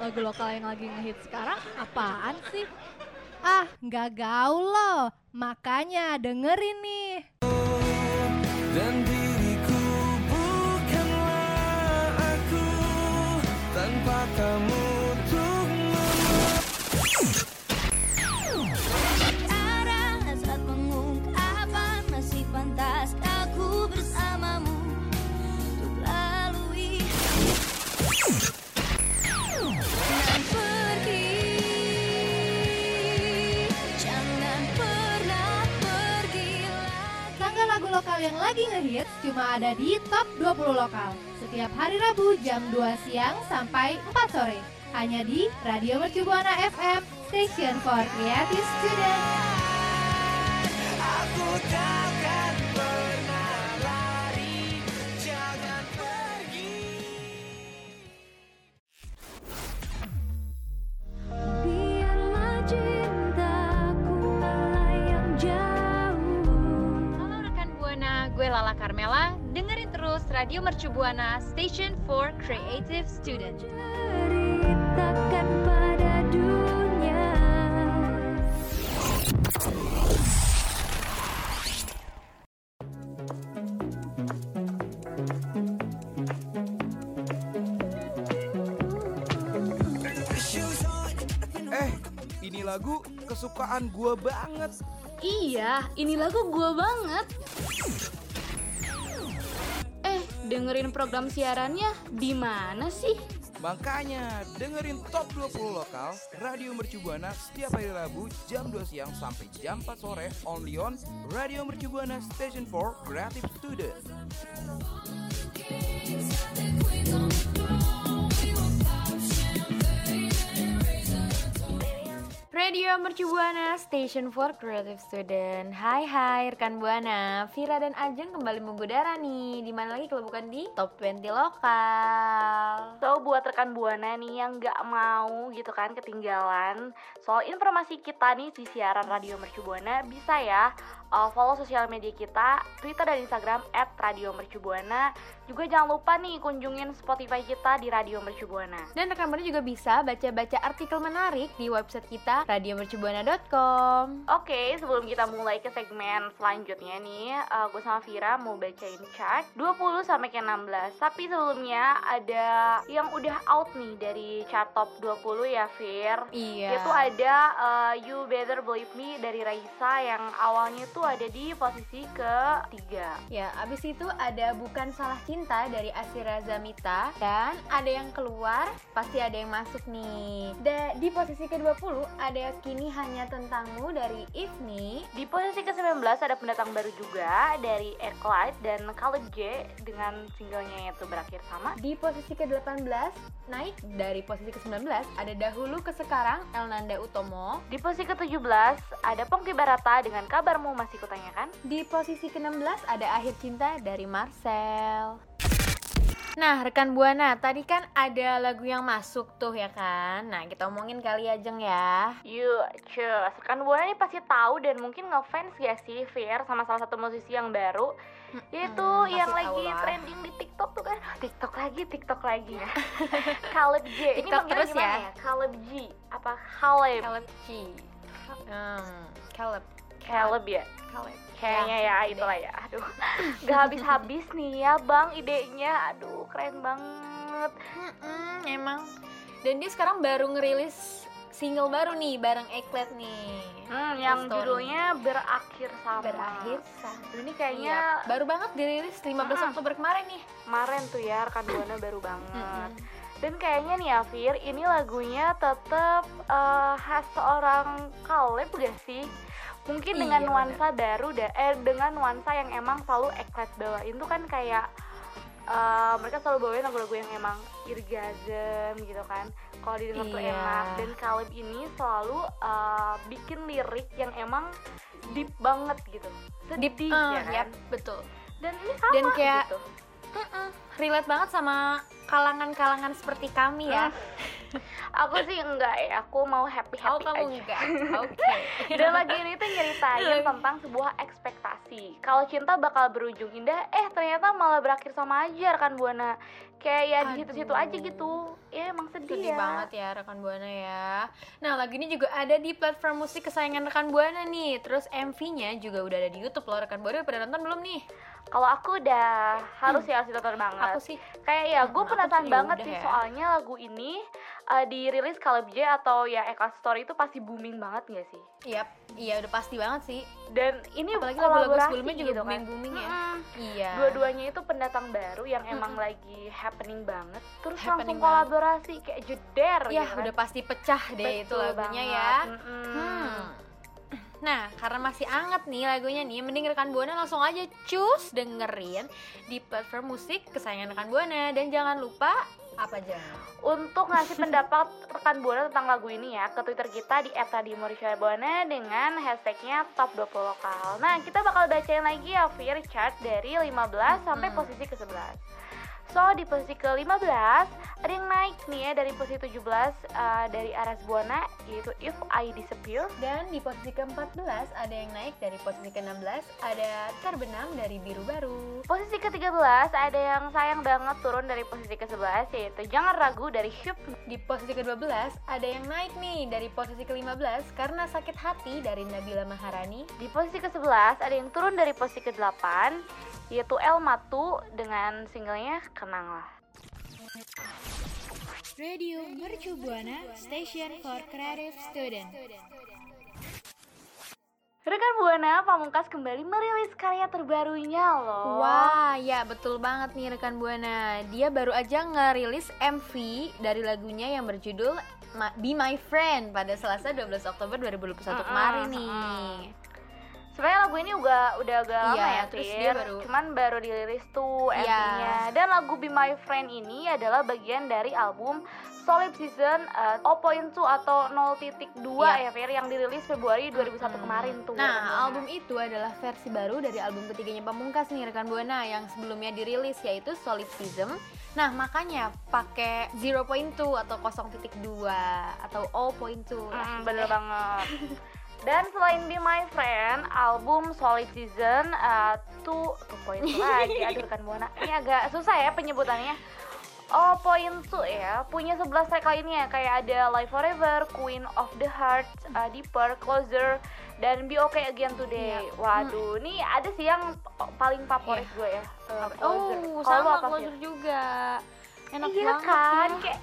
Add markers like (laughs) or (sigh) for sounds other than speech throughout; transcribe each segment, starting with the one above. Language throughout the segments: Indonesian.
lagu lokal yang lagi ngehit sekarang apaan sih? Ah, nggak gaul loh. Makanya dengerin nih. Dan diriku bukanlah aku tanpa kamu yang lagi ngehits cuma ada di Top 20 Lokal. Setiap hari Rabu jam 2 siang sampai 4 sore. Hanya di Radio Mercu Buana FM, Station for Creative Student. Aku takkan pernah lari Jangan pergi Biarlah Lala Carmela. Dengerin terus Radio Mercu Buana Station for Creative Student. ceritakan pada dunia Eh, ini lagu kesukaan gua banget Iya, ini lagu gue banget. Dengerin program siarannya di mana sih? Makanya dengerin Top 20 Lokal Radio Mercu Buana setiap hari Rabu jam 2 siang sampai jam 4 sore only on Radio Mercu Buana Station for Creative Student. Radio Mercu Buana Station for Creative Student. Hai hai rekan Buana, Vira dan Ajeng kembali mengudara nih. Di mana lagi kalau bukan di Top 20 Lokal. So, buat rekan Buana nih yang nggak mau gitu kan ketinggalan soal informasi kita nih di siaran Radio Mercu Buana, bisa ya uh, follow sosial media kita, Twitter dan Instagram at Radio Mercu Buana. Juga jangan lupa nih kunjungin Spotify kita di Radio Mercu Buana. Dan rekan Buana juga bisa baca-baca artikel menarik di website kita radiomercubuana.com. Oke, sebelum kita mulai ke segmen selanjutnya nih, uh, gue sama Vira mau bacain chart 20 sampai ke 16. Tapi sebelumnya ada yang udah out nih dari chart top 20 ya, Vir. Iya. Itu ada uh, You Better Believe Me dari Raisa yang awalnya tuh ada di posisi ketiga. Ya, abis itu ada Bukan Salah Cinta dari Asira Zamita. Dan ada yang keluar, pasti ada yang masuk nih. Da- Di posisi ke-20 ada Kini Hanya Tentangmu dari Ifni. Di posisi ke-19 ada pendatang baru juga dari Airclight dan Khalid J dengan singlenya itu berakhir sama. Di posisi ke-18 naik. Dari posisi ke-19 ada Dahulu ke Sekarang Elnanda Utomo. Di posisi ke-17 ada Pongki Barata dengan kabarmu masih kutanyakan. Di posisi ke-16 ada Akhir Cinta dari Marcel. Nah, rekan Buana, tadi kan ada lagu yang masuk tuh ya kan? Nah, kita omongin kali ya, Jeng ya. Yuk, cus. Rekan Buana ini pasti tahu dan mungkin ngefans gak sih Fir sama salah satu musisi yang baru Yaitu pasti yang lagi lah. trending di TikTok tuh kan (laughs) TikTok lagi, TikTok lagi ya Caleb J Ini TikTok manggilnya terus gimana ya? ya? Caleb G Apa Caleb? Caleb G. Hmm, Caleb. Caleb ya? Caleb. Kayaknya ya, itulah ya Aduh, (laughs) gak habis-habis nih ya bang idenya Aduh, keren banget Mm-mm, emang. Dan dia sekarang baru ngerilis single baru nih bareng Eklet nih. Hmm, yang Story. judulnya Berakhir Sama Berakhir sama. Ini Iya, kayaknya baru banget dirilis 15 Mm-mm. Oktober kemarin nih. kemarin tuh ya rekan buana baru banget dan kayaknya nih Afir ini lagunya tetap eh, khas seorang Caleb gak sih mungkin dengan Iya, nuansa baru da eh dengan nuansa yang emang selalu eklet bawain tuh kan kayak eh, mereka selalu bawain lagu-lagu yang emang irgasm gitu kan. Kalau didengar tuh Iya. enak. Dan Caleb ini selalu eh, bikin lirik yang emang deep banget gitu. Sedih Deep, ya eh, kan? yap, betul. dan ini sama Dan kayak gitu relate banget sama kalangan-kalangan seperti kami ya. Aku sih enggak ya, aku mau happy Oh, happy kamu aja. enggak? Oke. (laughs) Dan lagi ini tuh nyeritain tentang sebuah ekspektasi. Kalau cinta bakal berujung indah, eh ternyata malah berakhir sama aja rekan buana. Kayak ya di situ-situ aja gitu. Ya emang sedih, Sedih ya. banget ya rekan Buana ya. Nah lagu ini juga ada di platform musik kesayangan rekan Buana nih. Terus MV-nya juga udah ada di YouTube loh rekan Buana. Udah Pada nonton belum nih? Kalau aku udah harus ya harus ditonton banget. Aku sih Kayak ya, gue Hmm, penasaran ya banget sih ya. soalnya lagu ini uh, dirilis Caleb J atau ya Eka Story itu pasti booming banget gak sih? Iya, iya udah pasti banget sih. Dan ini Apalagi lagu-lagu sebelumnya juga gitu kan. booming-booming ya. Mm-mm. Iya. Dua-duanya itu pendatang baru yang emang lagi happening banget. Terus Happening langsung kolaborasi kayak jeder Ya gitu kan. udah pasti pecah deh itu Betul lagunya banget. ya. Mm-mm. Hmm. Nah, karena masih anget nih lagunya nih, mending rekan Buana langsung aja cus dengerin di platform musik kesayangan rekan Buana dan jangan lupa apa jangan Untuk ngasih pendapat rekan Buana tentang lagu ini ya ke Twitter kita di @radiomercubuana dengan hashtagnya top 20 lokal. Nah, kita bakal bacain lagi ya chart dari 15 sampai Hmm. posisi ke-11. So, di posisi ke-15 ada yang naik nih ya dari posisi 17 uh, dari Aras Buana yaitu If I Disappear. Dan di posisi ke-14 ada yang naik dari posisi ke-16 ada Terbenam dari Biru Baru. Posisi ke-13 ada yang sayang banget turun dari posisi ke-11 yaitu Jangan Ragu dari Hyuk. Di posisi ke-12 ada yang naik nih dari posisi ke-15 karena sakit hati dari Nabila Maharani. Di posisi ke-11 ada yang turun dari posisi ke-8 yaitu El Matu dengan singlenya Kenanglah. Radio Mercu Buana, Station for Creative Student. Rekan Buana Pamungkas kembali merilis karya terbarunya loh. Wah, ya betul banget nih rekan Buana. Dia baru aja ngerilis MV dari lagunya yang berjudul Be My Friend pada Selasa 12 Oktober 2021 Mm-mm, kemarin nih. mm-mm. Sebenarnya lagu ini udah udah agak lama Iya, ya, terus dia baru- Cuman baru dirilis tuh Iya. MV-nya. Dan lagu Be My Friend ini adalah bagian dari album Solid Season uh, 0.2 atau 0.2 Iya. ya, Fir, yang dirilis Februari 2001 Hmm. kemarin tuh. Nah, album itu adalah versi baru dari album ketiganya Pamungkas nih rekan Buana yang sebelumnya dirilis yaitu Solipsism. Nah, makanya pakai 0.2 atau 0.2 atau 0.2. Nah, Mm, bener banget. (laughs) Dan selain Be My Friend, album Solid Season uh, tuh poin lagi, (laughs) aduh rekan buana. Ini agak susah ya penyebutannya. Oh, poin tuh ya, punya 11 track lainnya kayak ada Live Forever, Queen of the Heart, uh, Deeper, Closer, dan Be Okay Again Today. Iya. Waduh, nih ada sih yang paling favorit gue ya. uh, Closer. Oh, lo sama? Closer juga. Enak iya banget kan, ya. kayak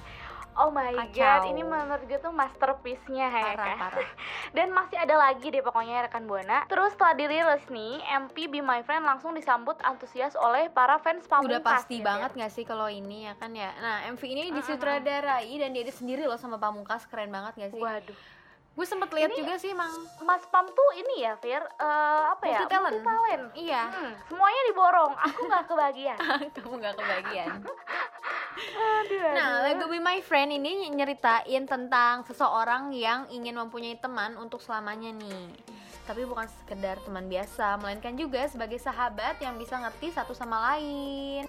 Oh my god, Kacau. ini menurut gue tuh masterpiece-nya ya Parah, kan. parah. (laughs) Dan masih ada lagi deh pokoknya rekan Buana. Terus setelah dirilis nih, MP Be My Friend langsung disambut antusias oleh para fans Pamungkas. Udah pasti ya, banget Fir. nggak sih kalau ini ya kan ya. Nah, MV ini disutradarai dan dia sendiri loh sama Pamungkas keren banget gak sih? Waduh, Gue sempet lihat juga sih, Mang. Mas Pam tuh ini ya, Fir, eh, apa ya? Multi-talent. Multi-talent. Iya. Hmm, semuanya diborong, aku nggak kebagian. (laughs) Kamu nggak kebagian. (laughs) Nah, lagu Be My Friend ini nyeritain tentang seseorang yang ingin mempunyai teman untuk selamanya nih. Tapi bukan sekedar teman biasa, melainkan juga sebagai sahabat yang bisa ngerti satu sama lain.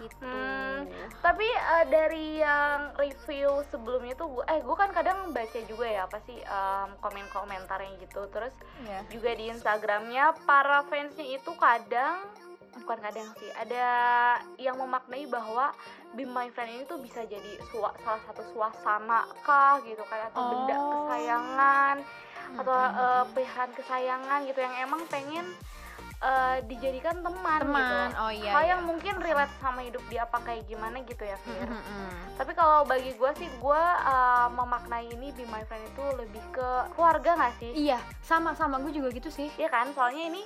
Gitu. Hmm, Tapi eh, dari yang review sebelumnya tuh, gua, eh gue kan kadang baca juga ya apa sih em, komen-komentarnya gitu. Terus Ya. juga di Instagramnya para fansnya itu kadang bukan kadang sih ada yang memaknai bahwa Be My Friend ini tuh bisa jadi sua- salah satu suasana kah gitu kan atau benda Oh. kesayangan atau Mm-mm. eh, peliharaan kesayangan gitu yang emang pengen eh, dijadikan teman, teman. gitu Oh iya. hal iya. yang mungkin relate sama hidup dia apa kayak gimana gitu ya Fir Mm-mm. tapi kalau bagi gue sih gue uh, memaknai ini Be My Friend itu lebih ke keluarga gak sih Iya, sama sama gue juga gitu sih. Iya kan soalnya ini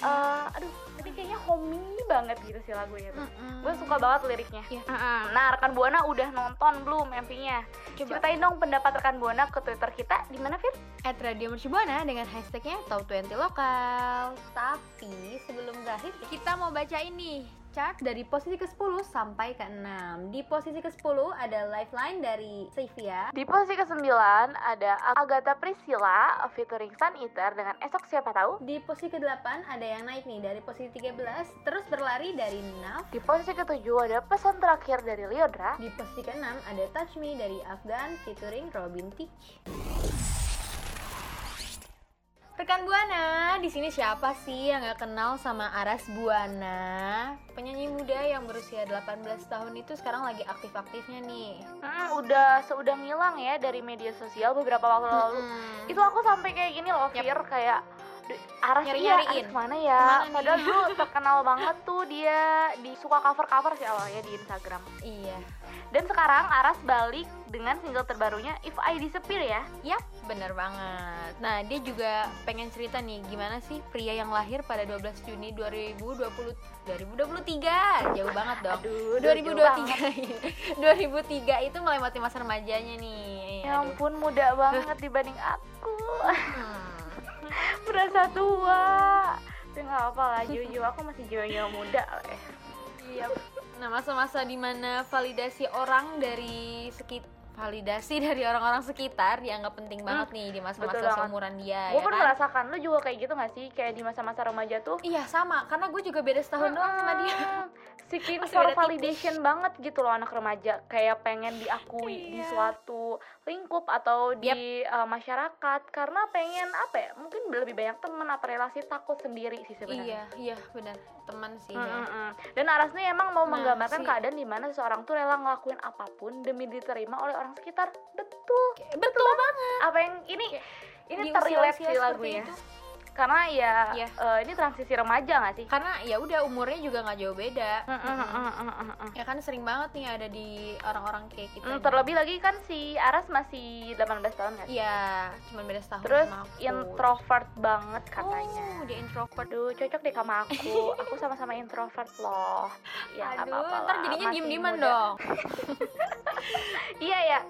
uh, aduh ini kayaknya homey banget gitu sih lagunya tuh Mm-mm. gue suka banget liriknya Iya. Mm-mm. nah rekan buana udah nonton belum MV-nya Coba. ceritain dong pendapat rekan buana ke Twitter kita di mana Fir at Radio Mercubuana dengan hashtagnya Top 20 Lokal. Tapi sebelum berakhir kita mau baca ini chart dari posisi ke-10 sampai ke-6. Di posisi ke-10 ada Lifeline dari Sylvia. Di posisi ke-9 ada Agatha Priscilla featuring Sun Eater dengan Esok Siapa Tahu. Di posisi ke-8 ada yang naik nih dari posisi 13 terus berlari dari Nav. Di posisi ke-7 ada Pesan Terakhir dari Liodra. Di posisi ke-6 ada Touch Me dari Afgan featuring Robin Thicke. Rekan Buana, di sini siapa sih yang gak kenal sama Aras Buana? Penyanyi muda yang berusia 18 tahun itu sekarang lagi aktif-aktifnya nih. Hmm, udah seudah ngilang ya dari media sosial beberapa waktu lalu. Mm-mm. Itu aku sampai kayak gini loh. Fir, kayak "Duh, Aras iya, Nyari-nyariin. Aras mana ya? Ke mana? Padahal dulu (laughs) terkenal banget tuh dia di suka cover-cover sih awalnya di Instagram. Iya. Dan sekarang Aras balik dengan single terbarunya If I Disappear ya. Yap, bener banget. Nah, dia juga pengen cerita nih gimana sih pria yang lahir pada 12 Juni 2020 2023. Jauh banget dong. Aduh, 2023 2003 (laughs) itu melewati masa remajanya nih. Ya Aduh. ampun muda banget dibanding aku. Hmm. (laughs) Berasa tua. Tapi nggak apa lah, Jojo aku masih Jojo muda eh. Iya. Nah, masa-masa di mana validasi orang dari sekitar validasi (laughs) dari orang-orang sekitar dianggap penting banget nih di masa-masa seumuran dia Gue ya pun kan? merasakan lu juga kayak gitu gak sih? Kayak di masa-masa remaja tuh Iya sama, karena gue juga beda setahun doang sama dia. Seeking for validation banget gitu loh anak remaja Kayak pengen diakui di Iya. suatu lingkup atau di uh, masyarakat Karena pengen apa ya, mungkin lebih banyak temen apa relasi takut sendiri sih sebenarnya Iya, iya benar. Teman sih Mm, ya. mm, mm. Dan Aras nih emang mau Nah, menggambarkan si- keadaan di mana seseorang tuh rela ngelakuin apa pun demi diterima oleh orang sekitar. Betul. Betul banget. Apa yang ini ini Di terrelate sih lagunya. itu. Karena ya Iya. eh, ini transisi remaja gak sih? Karena ya udah umurnya juga nggak jauh beda. Mm, mm, mm, mm, mm, mm. Ya kan sering banget nih ada di orang-orang kayak kita. Mm, nih. terlebih lagi kan si Aras masih 18 tahun kan? Iya, cuman beda setahun Terus sama aku. introvert banget katanya. Oh, dia introvert. Aduh, cocok deh sama aku. (laughs) aku sama-sama introvert loh. Ya nggak Aduh, apa-apa ntar lah, jadinya diem-dieman dong. (laughs) Iya ya.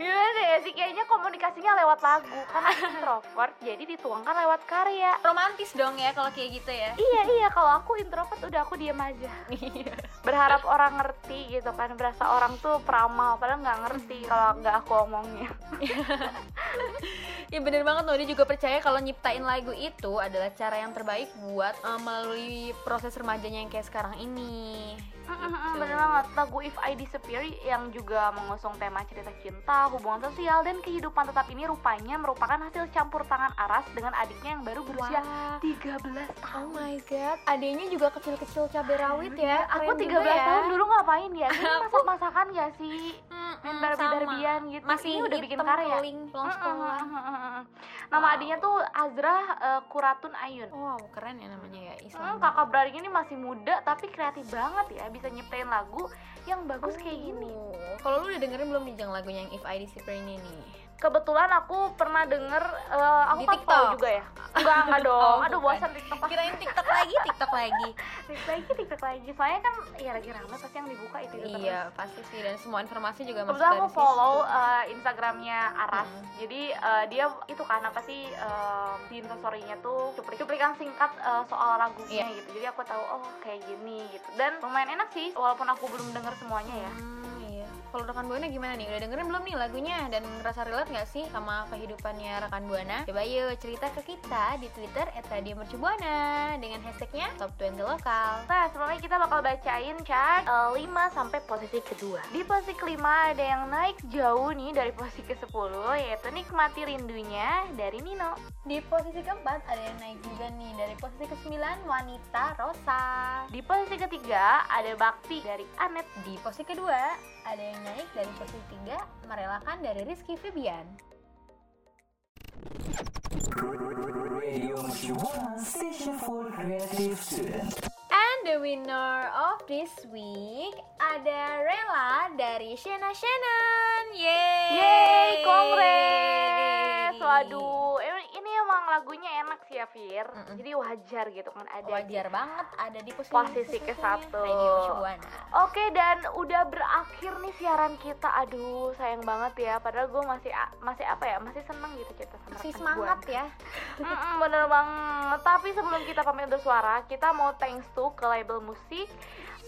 Gimana ya sih kayaknya komunikasinya lewat lagu karena introvert jadi dituangkan lewat karya. Romantis dong ya kalau kayak gitu ya. Iya iya kalau aku introvert udah aku diem aja. Berharap orang ngerti gitu kan berasa orang tuh peramal padahal nggak ngerti kalau nggak aku omongnya. (laughs) Ya bener banget loh, dia juga percaya kalau nyiptain lagu itu adalah cara yang terbaik buat eh, melalui proses remajanya yang kayak sekarang ini. Gitu. Bener banget lagu If I Disappear yang juga mengusung tema cerita cinta, hubungan sosial dan kehidupan tetap ini rupanya merupakan hasil campur tangan Aras dengan adiknya yang baru berusia Wah. 13 Oh tahun. my god, adanya juga kecil-kecil cabai rawit ya. Aku Keren 13 juga ya. tahun dulu ngapain ya? Ini (laughs) masak-masakan gak sih? Main Barbie-Barbian sama. gitu. Masih Ini udah bikin karya. keling pulang sekolah. Nama Wow. adiknya tuh Azra eh, Kuratun Ayun. Wow, keren ya namanya ya Hmm, Islam. kakak beradik ini masih muda tapi kreatif banget ya bisa nyiptain lagu yang bagus kayak gini. Oh, Kalau lu udah dengerin belum nih Jang lagunya yang If I Disappear ini? Kebetulan aku pernah denger eh, aku Di kan TikTok? juga ya. Enggak, enggak (laughs) dong. Oh, Aduh bosan TikTok. Kirain TikTok lagi, TikTok lagi. (laughs) TikTok lagi, TikTok lagi. Soalnya kan ya lagi rame pasti yang dibuka itu itu terus. iya, pasti sih dan semua informasi juga masuk dari aku situ. follow eh, Instagramnya Aras. Mm. Jadi eh, dia itu kan apa sih eh, di instastorynya tuh cuplik cuplikan singkat eh, soal lagunya Iya. gitu. Jadi aku tahu oh kayak gini gitu. Dan lumayan enak sih walaupun aku belum denger semuanya ya. Hmm. Kalau rekan Buana gimana nih? Udah dengerin belum nih lagunya dan ngerasa relate nggak sih sama kehidupannya rekan Buana? Coba yuk cerita ke kita di Twitter @radiomercubuana dengan hashtagnya Top 20 Lokal. Nah, sebelumnya kita bakal bacain chart 5 sampai posisi kedua. Di posisi kelima ada yang naik jauh nih dari posisi ke-10 yaitu Nikmati Rindunya dari Nino. Di posisi keempat ada yang naik juga nih dari posisi ke-9 Wanita Rosa. Di posisi ketiga ada Bakti dari Anet. Di posisi kedua ada yang naik dari posisi 3 Merelakan dari Rizky Febian. And the winner of this week ada Rela dari Shena Shannon. Yeay! Yeay, kongres! Waduh, lagunya enak sih ya, Fir. Mm-mm. Jadi wajar gitu kan ada di- Wajar banget ada di posisi, Posisi ke satu. Oke dan udah berakhir nih siaran kita. Aduh sayang banget ya. Padahal gue masih masih apa ya masih seneng gitu cerita sama Masih semangat ya. (laughs) Mm-mm, bener banget. Tapi sebelum kita pamit undur suara, kita mau thanks to ke label musik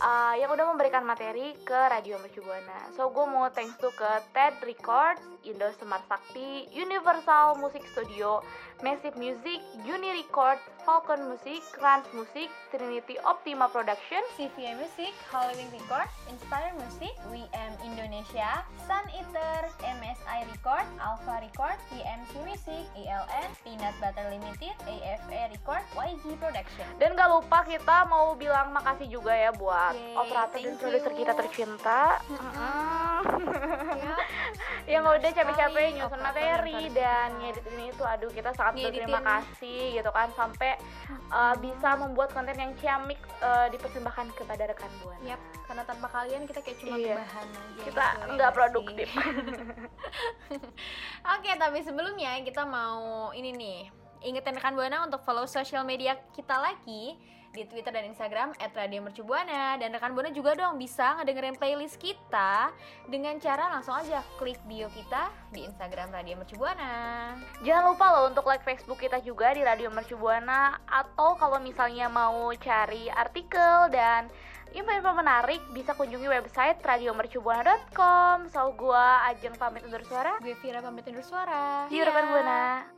uh, yang udah memberikan materi ke Radio Mercu Buana. So gue mau thanks to ke TED Records, Indo Smart Sakti, Universal Music Studio, Massive Music, Uni Records, Falcon Music, Rans Music, Trinity Optima Production, CVA Music, Halloween Record, Inspire Music, WM Indonesia, Sun Eater, MSI Record, Alpha Record, EMC Music, ELN, Peanut Butter Limited, AFA Record, YG Production. Dan gak lupa kita mau bilang makasih juga ya buat Yeay, operator dan produser kita tercinta (laughs) yang udah capek-capek nyusun materi dan ngedit ini tuh aduh kita sangat Ngeditin. berterima kasih gitu kan sampai uh, bisa membuat konten yang ciamik uh, dipersembahkan kepada rekan buana. Yap, karena tanpa kalian kita kayak cuma Iya. bahan aja. Kita gitu, ya nggak sih? produktif. (laughs) Oke, tapi sebelumnya kita mau ini nih, ingetin rekan Buana untuk follow sosial media kita lagi di Twitter dan Instagram @radiomercubuana dan rekan Buana juga dong bisa ngedengerin playlist kita dengan cara langsung aja klik bio kita di Instagram Radio Mercubuana. Jangan lupa loh untuk like Facebook kita juga di Radio Mercu Buana atau kalau misalnya mau cari artikel dan info-info menarik bisa kunjungi website radiomercubuana.com. So gua Ajeng pamit undur suara. Gue Vira pamit undur suara. See you rekan Buana.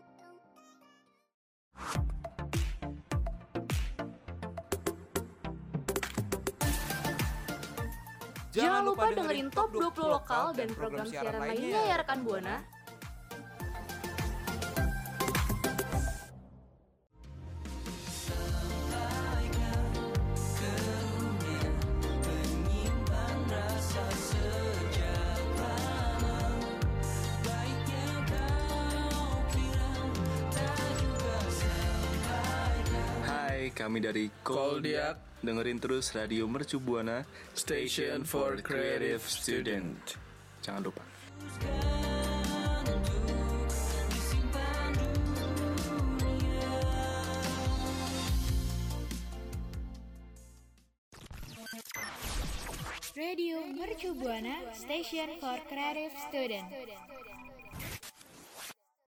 Jangan lupa dengerin Top 20 Lokal dan program siaran lainnya ya rekan Buana. Kami dari Koldiak. Dengerin terus Radio Mercu Buana, Station for Creative Student. Jangan lupa. Radio Mercu Buana Station for Creative Student.